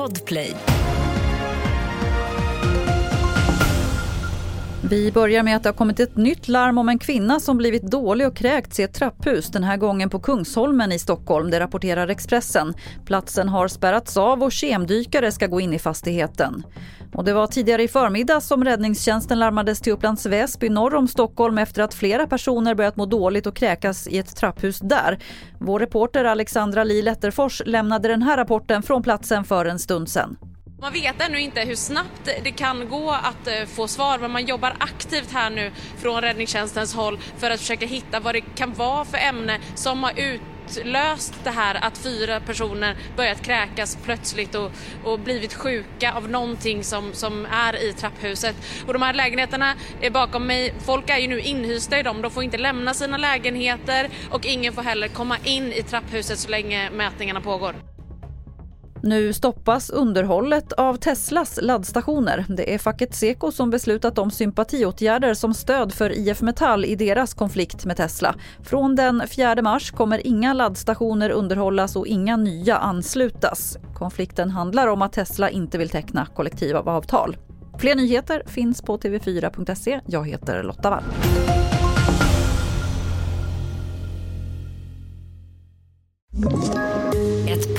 Podplay. Vi börjar med att det har kommit ett nytt larm om en kvinna som blivit dålig och kräkts i ett trapphus, den här gången på Kungsholmen i Stockholm, det rapporterar Expressen. Platsen har spärrats av och kemdykare ska gå in i fastigheten. Och det var tidigare i förmiddag som räddningstjänsten larmades till Upplands Väsby norr om Stockholm efter att flera personer börjat må dåligt och kräkas i ett trapphus där. Vår reporter Alexandra Li Letterfors lämnade den här rapporten från platsen för en stund sedan. Man vet ännu inte hur snabbt det kan gå att eh, få svar men man jobbar aktivt här nu från räddningstjänstens håll för att försöka hitta vad det kan vara för ämne som har utlöst det här att fyra personer börjat kräkas plötsligt och, och blivit sjuka av någonting som, som är i trapphuset. Och de här lägenheterna är bakom mig, folk är ju nu inhysta i dem, de får inte lämna sina lägenheter och ingen får heller komma in i trapphuset så länge mätningarna pågår. Nu stoppas underhållet av Teslas laddstationer. Det är facket Seko som beslutat om sympatiåtgärder som stöd för IF Metall i deras konflikt med Tesla. Från den 4 mars kommer inga laddstationer underhållas och inga nya anslutas. Konflikten handlar om att Tesla inte vill teckna kollektivavtal. Fler nyheter finns på tv4.se. Jag heter Lotta Wall.